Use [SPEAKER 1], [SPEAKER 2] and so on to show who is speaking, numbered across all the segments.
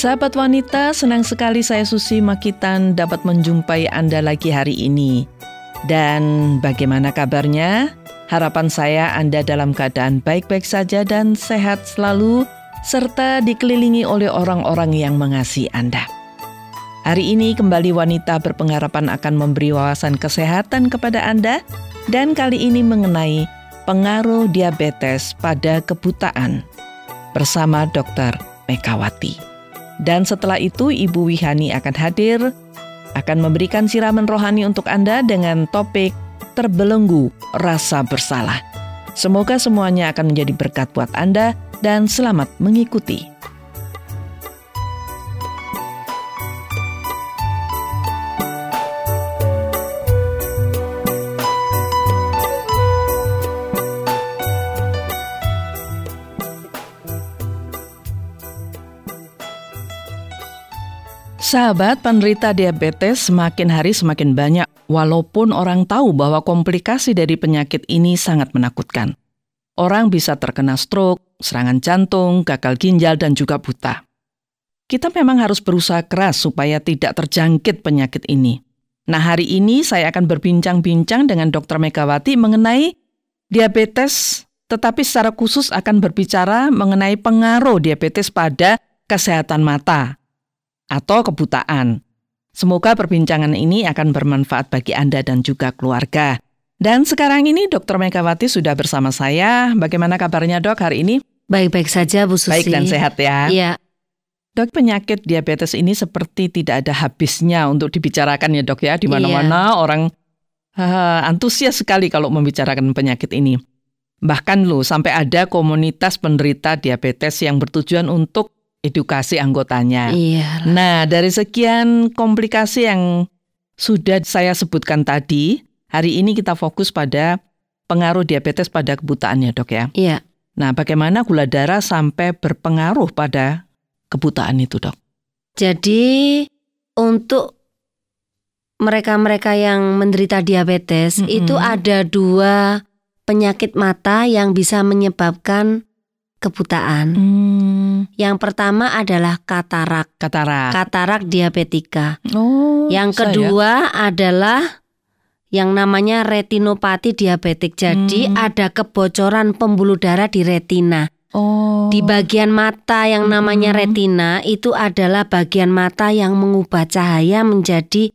[SPEAKER 1] Sahabat wanita, senang sekali saya Susi Makitan dapat menjumpai Anda lagi hari ini. Dan bagaimana kabarnya? Harapan saya Anda dalam keadaan baik-baik saja dan sehat selalu, serta dikelilingi oleh orang-orang yang mengasihi Anda. Hari ini kembali wanita berpengharapan akan memberi wawasan kesehatan kepada Anda dan kali ini mengenai pengaruh diabetes pada kebutaan bersama Dr. Mekawati. Dan setelah itu Ibu Wihani akan hadir, akan memberikan siraman rohani untuk Anda dengan topik terbelenggu rasa bersalah. Semoga semuanya akan menjadi berkat buat Anda dan selamat mengikuti. Sahabat penderita diabetes semakin hari semakin banyak, walaupun orang tahu bahwa komplikasi dari penyakit ini sangat menakutkan. Orang bisa terkena stroke, serangan jantung, gagal ginjal, dan juga buta. Kita memang harus berusaha keras supaya tidak terjangkit penyakit ini. Nah, hari ini saya akan berbincang-bincang dengan Dr. Megawati mengenai diabetes, tetapi secara khusus akan berbicara mengenai pengaruh diabetes pada kesehatan mata atau kebutaan. Semoga perbincangan ini akan bermanfaat bagi Anda dan juga keluarga. Dan sekarang ini Dr. Megawati sudah bersama saya. Bagaimana kabarnya dok hari ini?
[SPEAKER 2] Baik-baik saja Bu Susi.
[SPEAKER 1] Baik dan sehat ya.
[SPEAKER 2] Iya.
[SPEAKER 1] Dok, penyakit diabetes ini seperti tidak ada habisnya untuk dibicarakan ya dok ya. Di mana-mana iya. orang uh, antusias sekali kalau membicarakan penyakit ini. Bahkan loh sampai ada komunitas penderita diabetes yang bertujuan untuk edukasi anggotanya.
[SPEAKER 2] Iya.
[SPEAKER 1] Nah, dari sekian komplikasi yang sudah saya sebutkan tadi, hari ini kita fokus pada pengaruh diabetes pada kebutaan ya, Dok ya.
[SPEAKER 2] Iya.
[SPEAKER 1] Nah, bagaimana gula darah sampai berpengaruh pada kebutaan itu, Dok?
[SPEAKER 2] Jadi untuk mereka-mereka yang menderita diabetes mm -hmm. itu ada dua penyakit mata yang bisa menyebabkan kebutaan. Hmm. Yang pertama adalah katarak.
[SPEAKER 1] Katarak.
[SPEAKER 2] Katarak diabetika.
[SPEAKER 1] Oh.
[SPEAKER 2] Yang kedua saya. adalah yang namanya retinopati diabetik. Jadi hmm. ada kebocoran pembuluh darah di retina.
[SPEAKER 1] Oh.
[SPEAKER 2] Di bagian mata yang namanya hmm. retina itu adalah bagian mata yang mengubah cahaya menjadi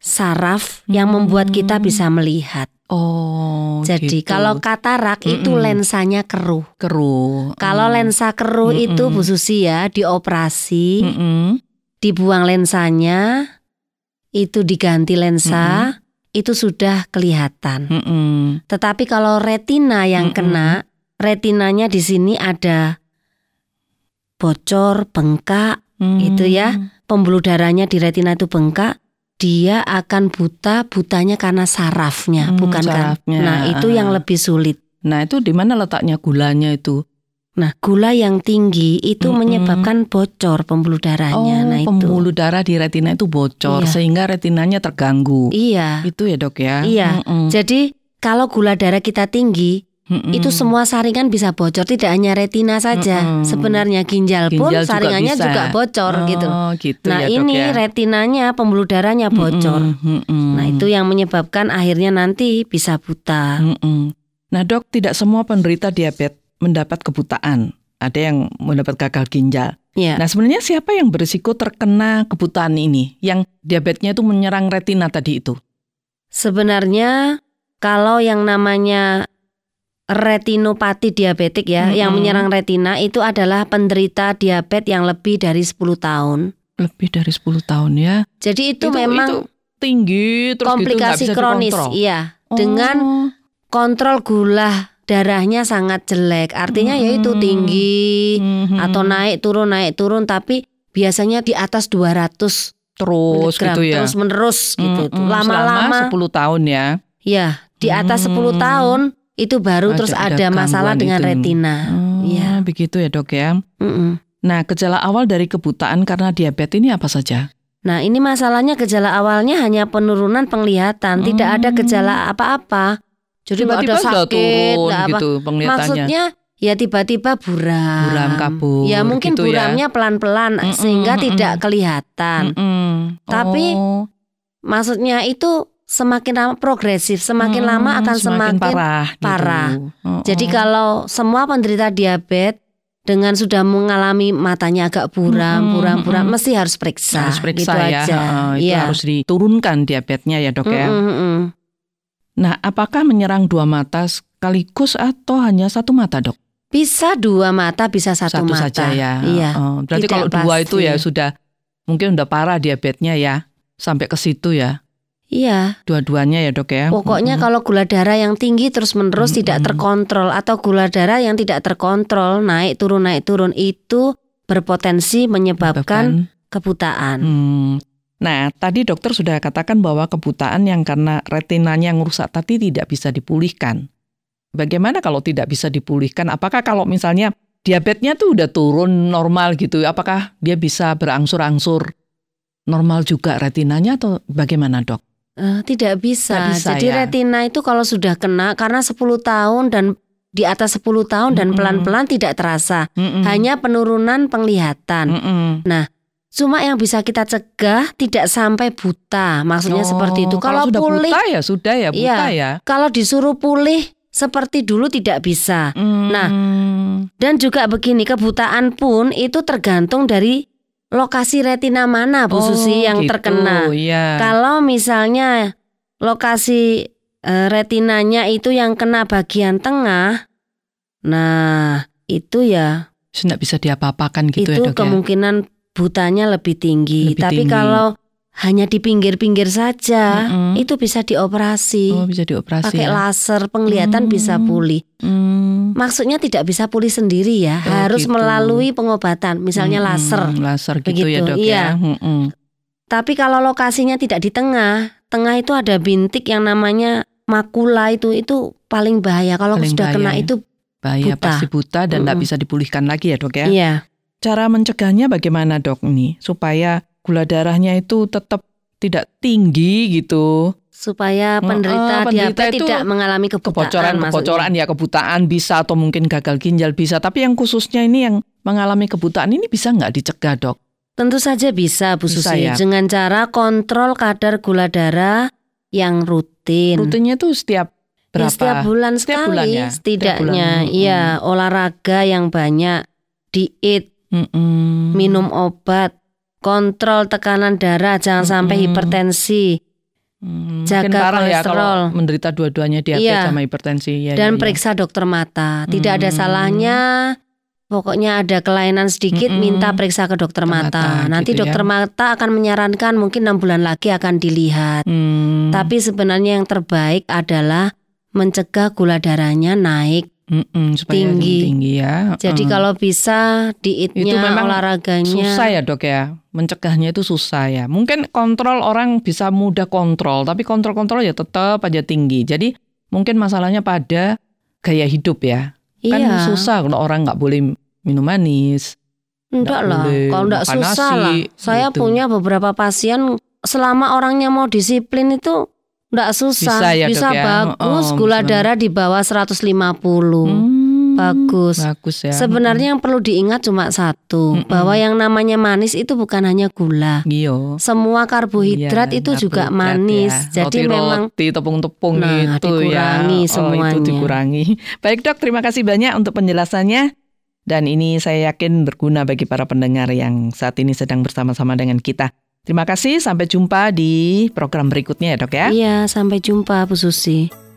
[SPEAKER 2] saraf hmm. yang membuat kita bisa melihat.
[SPEAKER 1] Oh,
[SPEAKER 2] jadi gitu. kalau katarak mm -mm. itu lensanya keruh.
[SPEAKER 1] Keruh.
[SPEAKER 2] Kalau mm. lensa keruh mm -mm. itu Bu Susi ya dioperasi, mm -mm. dibuang lensanya, itu diganti lensa, mm -mm. itu sudah kelihatan.
[SPEAKER 1] Mm -mm.
[SPEAKER 2] Tetapi kalau retina yang mm -mm. kena, retinanya di sini ada bocor, bengkak, mm. itu ya, pembuluh darahnya di retina itu bengkak dia akan buta butanya karena sarafnya hmm, bukan sarafnya. kan nah itu yang lebih sulit
[SPEAKER 1] nah itu di mana letaknya gulanya itu
[SPEAKER 2] Nah, gula yang tinggi itu -hmm. menyebabkan bocor pembuluh darahnya.
[SPEAKER 1] Oh,
[SPEAKER 2] nah,
[SPEAKER 1] itu. pembuluh darah di retina itu bocor iya. sehingga retinanya terganggu.
[SPEAKER 2] Iya.
[SPEAKER 1] Itu ya, Dok ya.
[SPEAKER 2] Iya. -hmm. Jadi kalau gula darah kita tinggi, Mm-mm. Itu semua saringan bisa bocor, tidak hanya retina saja. Mm-mm. Sebenarnya ginjal, pun ginjal saringannya juga, juga bocor
[SPEAKER 1] oh,
[SPEAKER 2] gitu.
[SPEAKER 1] gitu.
[SPEAKER 2] Nah,
[SPEAKER 1] ya,
[SPEAKER 2] ini
[SPEAKER 1] ya.
[SPEAKER 2] retinanya, pembuluh darahnya bocor. Mm-mm. Nah, itu yang menyebabkan akhirnya nanti bisa buta.
[SPEAKER 1] Mm-mm. Nah, Dok, tidak semua penderita diabetes mendapat kebutaan. Ada yang mendapat gagal ginjal.
[SPEAKER 2] Ya.
[SPEAKER 1] Nah, sebenarnya siapa yang berisiko terkena kebutaan ini? Yang diabetesnya itu menyerang retina tadi itu?
[SPEAKER 2] Sebenarnya kalau yang namanya retinopati diabetik ya, mm -hmm. yang menyerang retina itu adalah penderita diabetes yang lebih dari 10 tahun.
[SPEAKER 1] Lebih dari 10 tahun ya.
[SPEAKER 2] Jadi itu, itu memang itu
[SPEAKER 1] tinggi terus
[SPEAKER 2] gitu, komplikasi
[SPEAKER 1] gitu,
[SPEAKER 2] kronis, iya. Oh. Dengan kontrol gula darahnya sangat jelek. Artinya mm -hmm. yaitu tinggi mm -hmm. atau naik turun naik turun tapi biasanya di atas 200
[SPEAKER 1] terus gitu ya.
[SPEAKER 2] Terus menerus gitu. Mm -hmm. Lama-lama
[SPEAKER 1] 10 tahun ya.
[SPEAKER 2] Ya, di atas hmm. 10 tahun itu baru ada, terus ada, ada masalah dengan itu. retina.
[SPEAKER 1] Oh, ya, begitu ya dok ya.
[SPEAKER 2] Mm -mm.
[SPEAKER 1] Nah, gejala awal dari kebutaan karena diabetes ini apa saja?
[SPEAKER 2] Nah, ini masalahnya gejala awalnya hanya penurunan penglihatan, hmm. tidak ada gejala apa-apa. Jadi
[SPEAKER 1] Tiba-tiba
[SPEAKER 2] ada sakit,
[SPEAKER 1] turun
[SPEAKER 2] apa.
[SPEAKER 1] gitu
[SPEAKER 2] Maksudnya ya tiba-tiba buram.
[SPEAKER 1] Buram kabur.
[SPEAKER 2] Ya mungkin
[SPEAKER 1] gitu ya.
[SPEAKER 2] buramnya pelan-pelan
[SPEAKER 1] Mm-mm,
[SPEAKER 2] sehingga
[SPEAKER 1] mm-mm.
[SPEAKER 2] tidak kelihatan.
[SPEAKER 1] Mm-mm.
[SPEAKER 2] Tapi
[SPEAKER 1] Oh.
[SPEAKER 2] Maksudnya itu semakin lama progresif, semakin
[SPEAKER 1] Hmm,
[SPEAKER 2] lama akan semakin,
[SPEAKER 1] parah. gitu.
[SPEAKER 2] parah.
[SPEAKER 1] Oh,
[SPEAKER 2] Jadi
[SPEAKER 1] oh.
[SPEAKER 2] kalau semua penderita diabetes dengan sudah mengalami matanya agak buram, buram-buram,
[SPEAKER 1] mm-mm.
[SPEAKER 2] mesti harus periksa.
[SPEAKER 1] harus periksa
[SPEAKER 2] gitu
[SPEAKER 1] ya,
[SPEAKER 2] aja.
[SPEAKER 1] Heeh, itu
[SPEAKER 2] Iya.
[SPEAKER 1] harus diturunkan diabetesnya ya dok ya.
[SPEAKER 2] Mm-mm, mm-mm.
[SPEAKER 1] Nah, apakah menyerang dua mata sekaligus atau hanya satu mata dok?
[SPEAKER 2] Bisa dua mata, bisa satu, mata.
[SPEAKER 1] saja ya.
[SPEAKER 2] Iya.
[SPEAKER 1] Oh, berarti
[SPEAKER 2] tidak
[SPEAKER 1] kalau dua
[SPEAKER 2] pasti.
[SPEAKER 1] itu ya sudah mungkin udah parah diabetesnya ya sampai ke situ ya.
[SPEAKER 2] Iya.
[SPEAKER 1] Dua-duanya ya dok ya.
[SPEAKER 2] Pokoknya
[SPEAKER 1] Mm-mm.
[SPEAKER 2] kalau gula darah yang tinggi terus-menerus tidak
[SPEAKER 1] Mm-mm.
[SPEAKER 2] terkontrol atau gula darah yang tidak terkontrol naik turun naik turun itu berpotensi menyebabkan kebutaan.
[SPEAKER 1] Hmm. Nah, tadi dokter sudah katakan bahwa kebutaan yang karena retinanya yang rusak tadi tidak bisa dipulihkan. Bagaimana kalau tidak bisa dipulihkan? Apakah kalau misalnya diabetesnya tuh udah turun normal gitu, apakah dia bisa berangsur-angsur normal juga retinanya atau bagaimana dok?
[SPEAKER 2] Eh, tidak bisa.
[SPEAKER 1] Bisa,
[SPEAKER 2] Jadi
[SPEAKER 1] ya?
[SPEAKER 2] retina itu kalau sudah kena karena 10 tahun dan di atas 10 tahun dan pelan-pelan tidak terasa.
[SPEAKER 1] Mm-mm.
[SPEAKER 2] Hanya penurunan penglihatan.
[SPEAKER 1] Mm-mm.
[SPEAKER 2] Cuma yang bisa kita cegah tidak sampai buta. Maksudnya
[SPEAKER 1] Oh,
[SPEAKER 2] seperti itu. Kalau,
[SPEAKER 1] sudah
[SPEAKER 2] pulih,
[SPEAKER 1] buta ya sudah ya buta ya.
[SPEAKER 2] kalau disuruh pulih seperti dulu tidak bisa. Nah,
[SPEAKER 1] Hmm.
[SPEAKER 2] Dan juga begini, kebutaan pun itu tergantung dari lokasi retina mana Bu
[SPEAKER 1] Oh,
[SPEAKER 2] Susi yang
[SPEAKER 1] gitu,
[SPEAKER 2] terkena.
[SPEAKER 1] iya.
[SPEAKER 2] Kalau misalnya lokasi eh, retinanya itu yang kena bagian tengah, nah itu ya
[SPEAKER 1] Tidak bisa diapa-apakan gitu
[SPEAKER 2] itu
[SPEAKER 1] ya dok ya.
[SPEAKER 2] kemungkinan butanya lebih tinggi.
[SPEAKER 1] Lebih
[SPEAKER 2] Tapi
[SPEAKER 1] tinggi.
[SPEAKER 2] kalau hanya di pinggir-pinggir saja,
[SPEAKER 1] Mm-mm.
[SPEAKER 2] itu bisa dioperasi.
[SPEAKER 1] Oh bisa dioperasi
[SPEAKER 2] Pakai
[SPEAKER 1] ya.
[SPEAKER 2] laser penglihatan
[SPEAKER 1] Hmm.
[SPEAKER 2] bisa pulih.
[SPEAKER 1] Hmm.
[SPEAKER 2] Maksudnya tidak bisa pulih sendiri ya,
[SPEAKER 1] Oh,
[SPEAKER 2] harus
[SPEAKER 1] gitu.
[SPEAKER 2] melalui pengobatan, misalnya
[SPEAKER 1] Mm-mm,
[SPEAKER 2] laser.
[SPEAKER 1] Laser gitu ya
[SPEAKER 2] Begitu,
[SPEAKER 1] dok
[SPEAKER 2] iya.
[SPEAKER 1] ya. Mm-mm.
[SPEAKER 2] Tapi kalau lokasinya tidak di tengah, tengah itu ada bintik yang namanya makula itu itu paling bahaya. Kalau
[SPEAKER 1] Paling
[SPEAKER 2] sudah kena
[SPEAKER 1] bahaya ya.
[SPEAKER 2] itu
[SPEAKER 1] Bahaya
[SPEAKER 2] Buta.
[SPEAKER 1] pasti buta dan tidak
[SPEAKER 2] Mm-mm.
[SPEAKER 1] bisa dipulihkan lagi ya dok ya.
[SPEAKER 2] iya.
[SPEAKER 1] Cara mencegahnya bagaimana dok ini supaya gula darahnya itu tetap tidak tinggi gitu.
[SPEAKER 2] Supaya penderita,
[SPEAKER 1] oh, penderita
[SPEAKER 2] diabetes
[SPEAKER 1] itu
[SPEAKER 2] tidak mengalami kebutaan.
[SPEAKER 1] Kebocoran
[SPEAKER 2] maksudnya.
[SPEAKER 1] kebocoran ya kebutaan bisa atau mungkin gagal ginjal bisa. Tapi yang khususnya ini yang mengalami kebutaan ini bisa nggak dicegah dok?
[SPEAKER 2] Tentu saja bisa Bu
[SPEAKER 1] Bisa
[SPEAKER 2] Susi
[SPEAKER 1] ya.
[SPEAKER 2] dengan cara kontrol kadar gula darah yang rutin.
[SPEAKER 1] Rutinnya tuh setiap
[SPEAKER 2] Ya,
[SPEAKER 1] berapa?
[SPEAKER 2] setiap bulan
[SPEAKER 1] Setiap
[SPEAKER 2] sekali
[SPEAKER 1] bulan ya? Setiap
[SPEAKER 2] setidaknya.
[SPEAKER 1] bulan,
[SPEAKER 2] Iya, olahraga yang banyak, diet,
[SPEAKER 1] Mm-mm.
[SPEAKER 2] minum obat, kontrol tekanan darah, jangan sampai
[SPEAKER 1] Mm-mm.
[SPEAKER 2] hipertensi,
[SPEAKER 1] Hmm,
[SPEAKER 2] Jaga
[SPEAKER 1] mungkin parah ya
[SPEAKER 2] kolesterol.
[SPEAKER 1] kalau menderita dua-duanya diabetes
[SPEAKER 2] Iya.
[SPEAKER 1] sama hipertensi ya.
[SPEAKER 2] dan
[SPEAKER 1] ya, ya.
[SPEAKER 2] periksa dokter mata. Tidak ada
[SPEAKER 1] Hmm.
[SPEAKER 2] salahnya. Pokoknya ada kelainan sedikit,
[SPEAKER 1] Mm-mm.
[SPEAKER 2] minta periksa ke dokter mata.
[SPEAKER 1] mata,
[SPEAKER 2] Nanti
[SPEAKER 1] gitu ya.
[SPEAKER 2] dokter mata akan menyarankan mungkin enam bulan lagi akan dilihat.
[SPEAKER 1] Hmm.
[SPEAKER 2] Tapi sebenarnya yang terbaik adalah mencegah gula darahnya naik.
[SPEAKER 1] Mm-mm, supaya
[SPEAKER 2] tinggi.
[SPEAKER 1] tinggi ya.
[SPEAKER 2] Jadi
[SPEAKER 1] Mm.
[SPEAKER 2] kalau bisa dietnya,
[SPEAKER 1] Itu memang
[SPEAKER 2] olahraganya.
[SPEAKER 1] susah ya dok ya, mencegahnya itu susah ya. Mungkin kontrol orang bisa mudah kontrol, tapi kontrol-kontrol ya tetap aja tinggi. Jadi mungkin masalahnya pada gaya hidup ya. Kan
[SPEAKER 2] Iya.
[SPEAKER 1] susah kalau orang nggak boleh minum manis.
[SPEAKER 2] Enggak
[SPEAKER 1] Nggak
[SPEAKER 2] lah, kalau enggak susah
[SPEAKER 1] nasi,
[SPEAKER 2] lah. Saya
[SPEAKER 1] gitu.
[SPEAKER 2] punya beberapa pasien selama orangnya mau disiplin itu enggak susah,
[SPEAKER 1] Bisa ya, Dok, ya?
[SPEAKER 2] bagus,
[SPEAKER 1] Oh,
[SPEAKER 2] gula
[SPEAKER 1] bisa.
[SPEAKER 2] darah di bawah 150.
[SPEAKER 1] Hmm,
[SPEAKER 2] Bagus.
[SPEAKER 1] Bagus ya.
[SPEAKER 2] Sebenarnya yang perlu diingat cuma satu,
[SPEAKER 1] Mm-mm.
[SPEAKER 2] bahwa yang namanya manis itu bukan hanya gula.
[SPEAKER 1] Iya.
[SPEAKER 2] Semua karbohidrat
[SPEAKER 1] Iya,
[SPEAKER 2] itu juga manis.
[SPEAKER 1] ya.
[SPEAKER 2] Jadi memang
[SPEAKER 1] roti tepung-tepung
[SPEAKER 2] Nah,
[SPEAKER 1] itu
[SPEAKER 2] dikurangi
[SPEAKER 1] ya. Oh,
[SPEAKER 2] semuanya.
[SPEAKER 1] itu dikurangi. Baik dok, terima kasih banyak untuk penjelasannya. Dan ini saya yakin berguna bagi para pendengar yang saat ini sedang bersama-sama dengan kita. Terima kasih, sampai jumpa di program berikutnya ya dok ya.
[SPEAKER 2] Iya, sampai jumpa Bu Susi.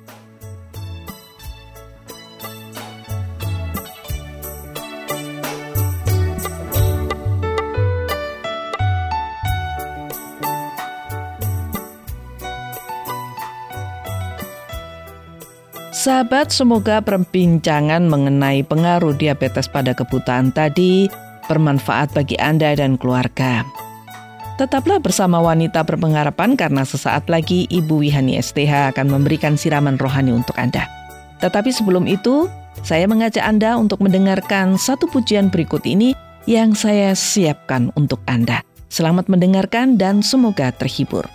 [SPEAKER 1] Sahabat, semoga perbincangan mengenai pengaruh diabetes pada kebutaan tadi bermanfaat bagi Anda dan keluarga. Tetaplah bersama wanita berpengharapan karena sesaat lagi Ibu Wihani STH akan memberikan siraman rohani untuk Anda. Tetapi sebelum itu, saya mengajak Anda untuk mendengarkan satu pujian berikut ini yang saya siapkan untuk Anda. Selamat mendengarkan dan semoga terhibur.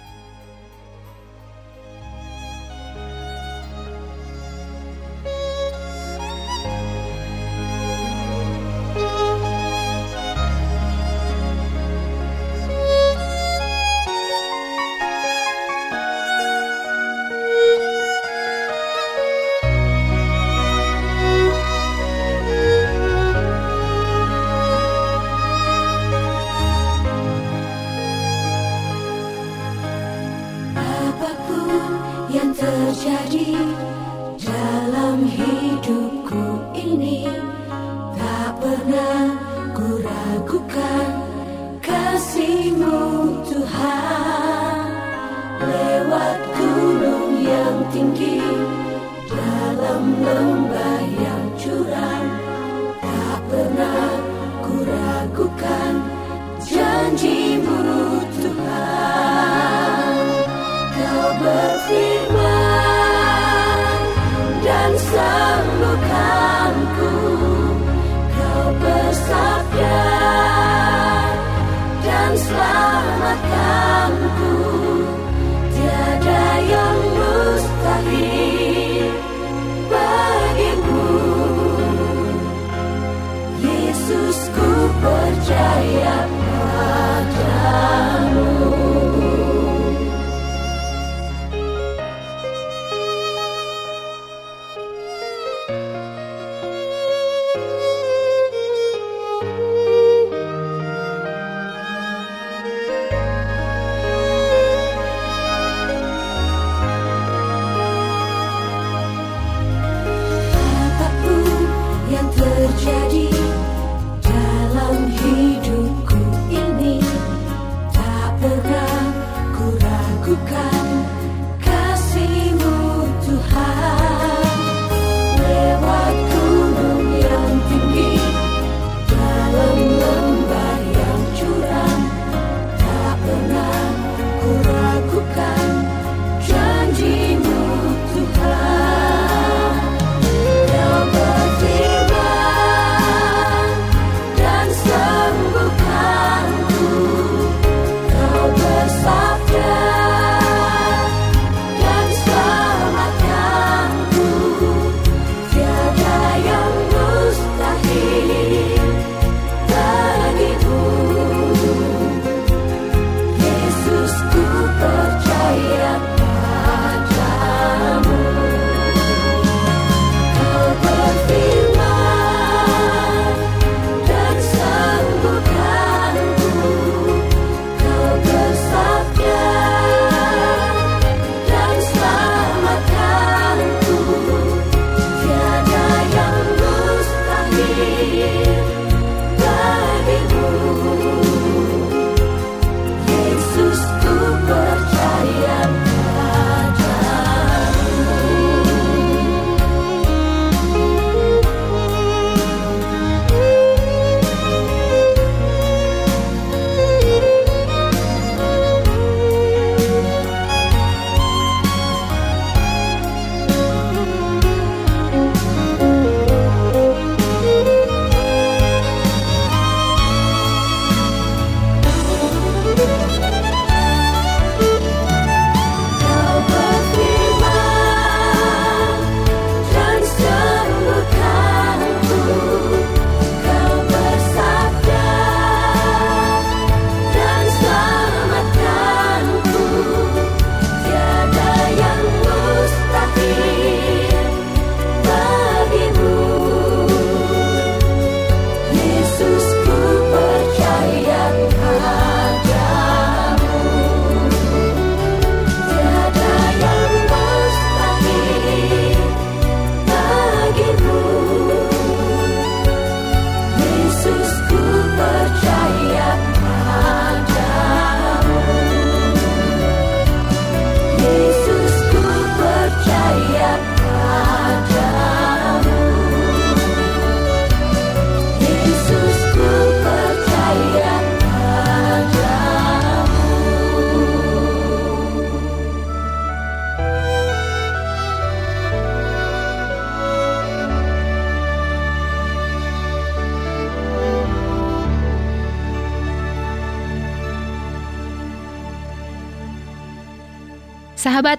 [SPEAKER 2] Sahabat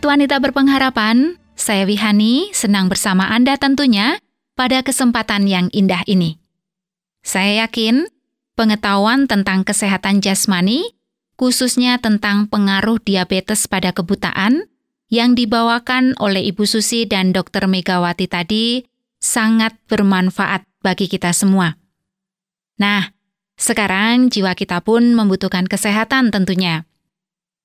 [SPEAKER 2] wanita berpengharapan, saya Wihani senang bersama Anda tentunya pada kesempatan yang indah ini. Saya yakin pengetahuan tentang kesehatan jasmani, khususnya tentang pengaruh diabetes pada kebutaan, yang dibawakan oleh Ibu Susi dan Dr. Megawati tadi sangat bermanfaat bagi kita semua. Nah, sekarang jiwa kita pun membutuhkan kesehatan tentunya.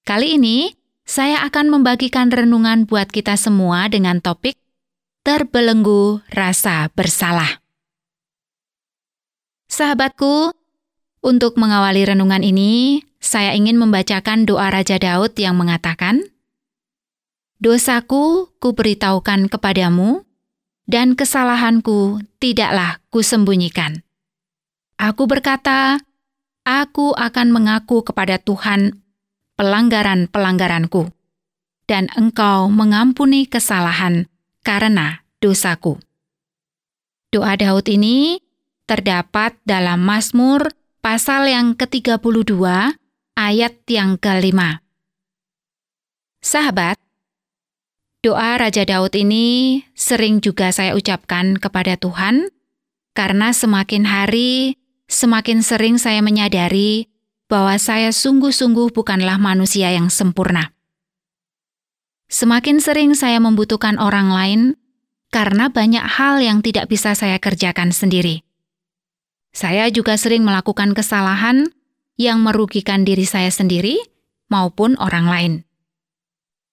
[SPEAKER 2] Kali ini,
[SPEAKER 3] saya akan membagikan renungan buat kita semua dengan topik Terbelenggu Rasa Bersalah. Sahabatku, untuk mengawali renungan ini, saya ingin membacakan doa Raja Daud yang mengatakan, Dosaku kuberitahukan kepadamu, dan kesalahanku tidaklah kusembunyikan. Aku berkata, aku akan mengaku kepada Tuhan pelanggaran-pelanggaranku, dan engkau mengampuni kesalahan karena dosaku. Doa Daud ini terdapat dalam Mazmur pasal yang ke-32 ayat yang kelima. Sahabat, doa Raja Daud ini sering juga saya ucapkan kepada Tuhan karena semakin hari semakin sering saya menyadari bahwa saya sungguh-sungguh bukanlah manusia yang sempurna. Semakin sering saya membutuhkan orang lain karena banyak hal yang tidak bisa saya kerjakan sendiri. Saya juga sering melakukan kesalahan yang merugikan diri saya sendiri maupun orang lain.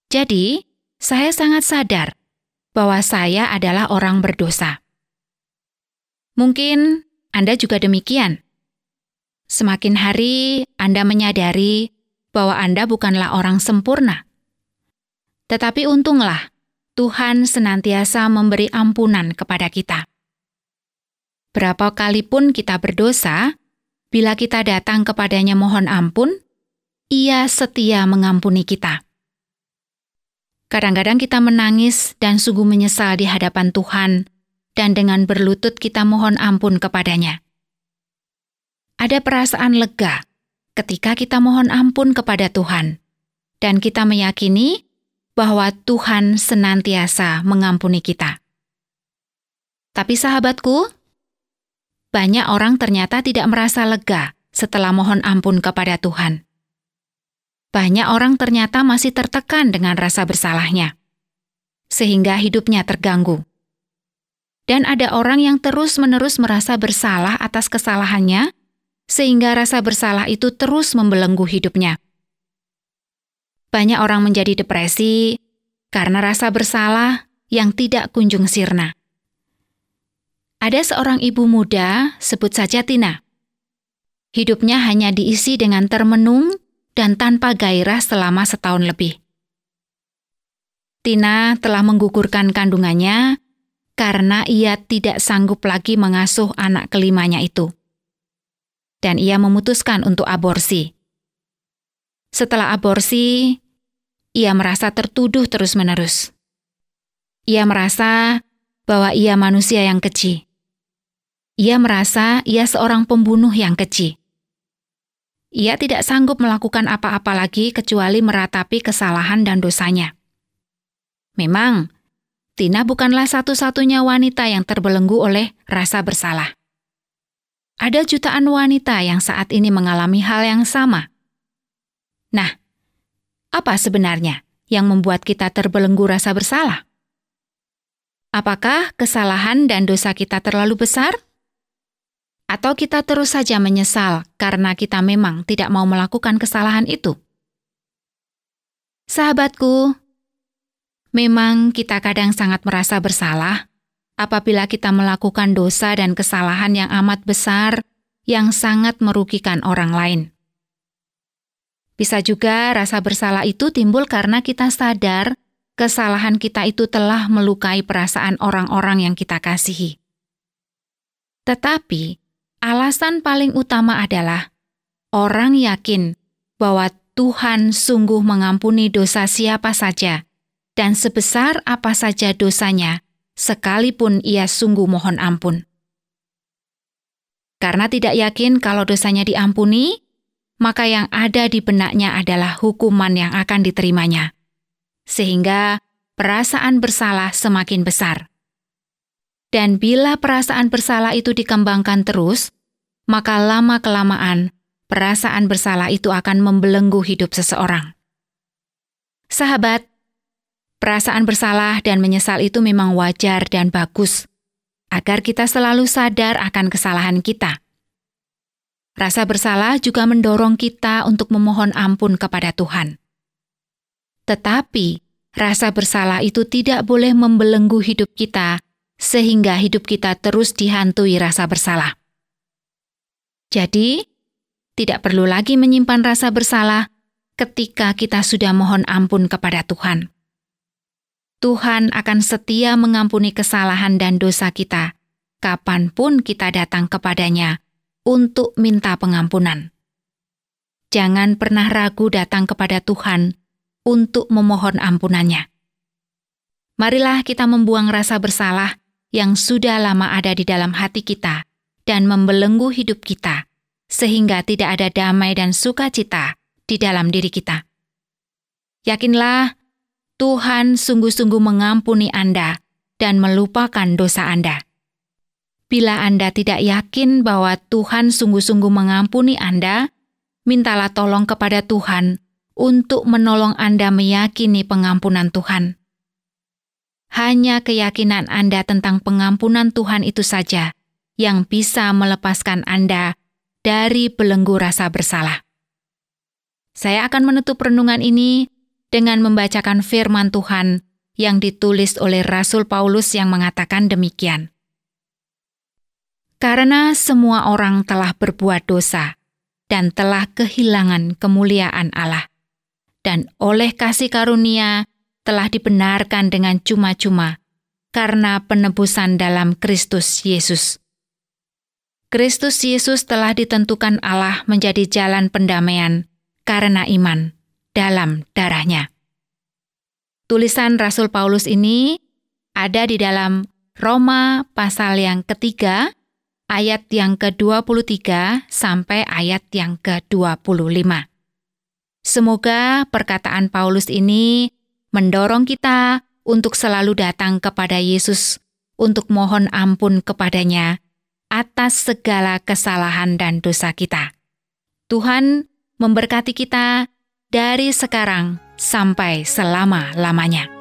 [SPEAKER 3] Jadi, saya sangat sadar bahwa saya adalah orang berdosa. Mungkin Anda juga demikian. Semakin hari Anda menyadari bahwa Anda bukanlah orang sempurna. Tetapi untunglah, Tuhan senantiasa memberi ampunan kepada kita. Berapa kali pun kita berdosa, bila kita datang kepadanya mohon ampun, ia setia mengampuni kita. Kadang-kadang kita menangis dan sungguh menyesal di hadapan Tuhan, dan dengan berlutut kita mohon ampun kepadanya ada perasaan lega ketika kita mohon ampun kepada Tuhan, dan kita meyakini bahwa Tuhan senantiasa mengampuni kita. Tapi, sahabatku, banyak orang ternyata tidak merasa lega setelah mohon ampun kepada Tuhan. Banyak orang ternyata masih tertekan dengan rasa bersalahnya, sehingga hidupnya terganggu. Dan ada orang yang terus-menerus merasa bersalah atas kesalahannya sehingga rasa bersalah itu terus membelenggu hidupnya. Banyak orang menjadi depresi karena rasa bersalah yang tidak kunjung sirna. Ada seorang ibu muda, sebut saja Tina. Hidupnya hanya diisi dengan termenung dan tanpa gairah selama setahun lebih. Tina telah menggugurkan kandungannya karena ia tidak sanggup lagi mengasuh anak kelimanya itu dan ia memutuskan untuk aborsi. Setelah aborsi, ia merasa tertuduh terus-menerus. Ia merasa bahwa ia manusia yang keji. Ia merasa ia seorang pembunuh yang keji. Ia tidak sanggup melakukan apa-apa lagi kecuali meratapi kesalahan dan dosanya. Memang, Tina bukanlah satu-satunya wanita yang terbelenggu oleh rasa bersalah. Ada jutaan wanita yang saat ini mengalami hal yang sama. Nah, apa sebenarnya yang membuat kita terbelenggu rasa bersalah? Apakah kesalahan dan dosa kita terlalu besar? Atau kita terus saja menyesal karena kita memang tidak mau melakukan kesalahan itu? Sahabatku, memang kita kadang sangat merasa bersalah apabila kita melakukan dosa dan kesalahan yang amat besar yang sangat merugikan orang lain. Bisa juga rasa bersalah itu timbul karena kita sadar kesalahan kita itu telah melukai perasaan orang-orang yang kita kasihi. Tetapi, alasan paling utama adalah orang yakin bahwa Tuhan sungguh mengampuni dosa siapa saja, dan sebesar apa saja dosanya, sekalipun ia sungguh mohon ampun. Karena tidak yakin kalau dosanya diampuni, maka yang ada di benaknya adalah hukuman yang akan diterimanya, sehingga perasaan bersalah semakin besar. Dan bila perasaan bersalah itu dikembangkan terus, maka lama-kelamaan perasaan bersalah itu akan membelenggu hidup seseorang. Sahabat, Perasaan bersalah dan menyesal itu memang wajar dan bagus, agar kita selalu sadar akan kesalahan kita. Rasa bersalah juga mendorong kita untuk memohon ampun kepada Tuhan. Tetapi rasa bersalah itu tidak boleh membelenggu hidup kita, sehingga hidup kita terus dihantui rasa bersalah. Jadi, tidak perlu lagi menyimpan rasa bersalah ketika kita sudah mohon ampun kepada Tuhan. Tuhan akan setia mengampuni kesalahan dan dosa kita, kapan pun kita datang kepadanya untuk minta pengampunan. Jangan pernah ragu datang kepada Tuhan untuk memohon ampunannya. Marilah kita membuang rasa bersalah yang sudah lama ada di dalam hati kita dan membelenggu hidup kita, sehingga tidak ada damai dan sukacita di dalam diri kita. Yakinlah, Tuhan sungguh-sungguh mengampuni Anda dan melupakan dosa Anda. Bila Anda tidak yakin bahwa Tuhan sungguh-sungguh mengampuni Anda, mintalah tolong kepada Tuhan untuk menolong Anda meyakini pengampunan Tuhan. Hanya keyakinan Anda tentang pengampunan Tuhan itu saja yang bisa melepaskan Anda dari belenggu rasa bersalah. Saya akan menutup renungan ini dengan membacakan firman Tuhan yang ditulis oleh Rasul Paulus yang mengatakan demikian. Karena semua orang telah berbuat dosa dan telah kehilangan kemuliaan Allah, dan oleh kasih karunia telah dibenarkan dengan cuma-cuma karena penebusan dalam Kristus Yesus. Kristus Yesus telah ditentukan Allah menjadi jalan pendamaian karena iman dalam darahnya. Tulisan Rasul Paulus ini ada di dalam Roma pasal yang ketiga, ayat yang ke-23 sampai ayat yang ke-25. Semoga perkataan Paulus ini mendorong kita untuk selalu datang kepada Yesus untuk mohon ampun kepadanya atas segala kesalahan dan dosa kita. Tuhan memberkati kita dari sekarang sampai selama-lamanya.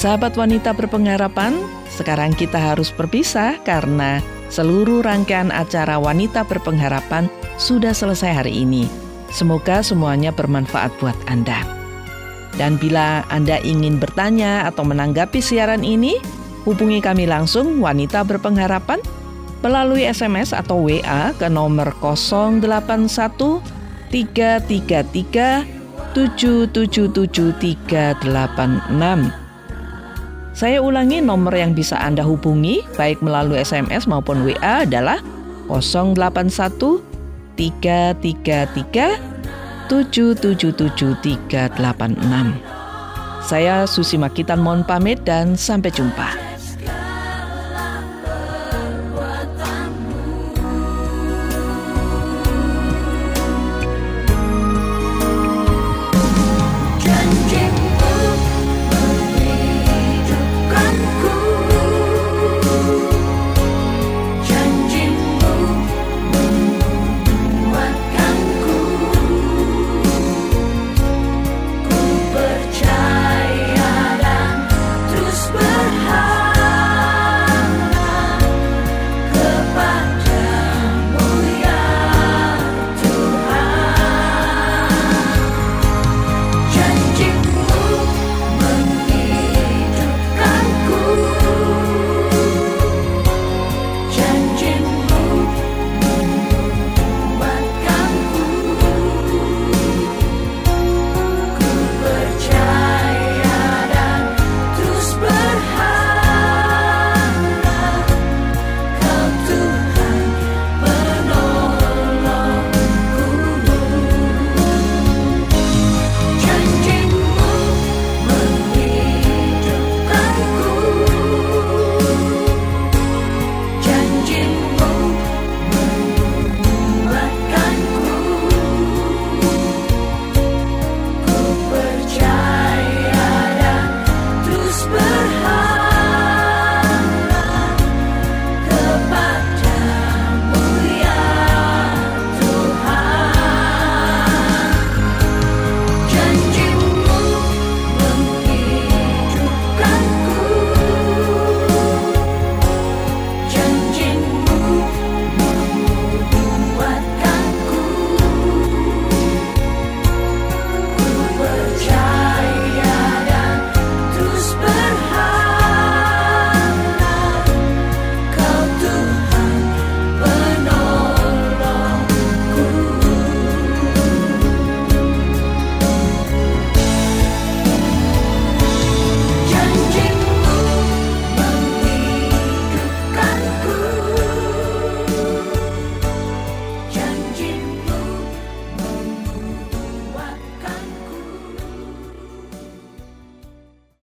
[SPEAKER 1] Sahabat wanita berpengharapan, sekarang kita harus berpisah karena seluruh rangkaian acara Wanita Berpengharapan sudah selesai hari ini. Semoga semuanya bermanfaat buat Anda. Dan bila Anda ingin bertanya atau menanggapi siaran ini, hubungi kami langsung Wanita Berpengharapan melalui SMS atau WA ke nomor 081 333 777386. Saya ulangi nomor yang bisa Anda hubungi baik melalui SMS maupun WA adalah 081 333 777386. Saya Susi Makitan mohon pamit dan sampai jumpa.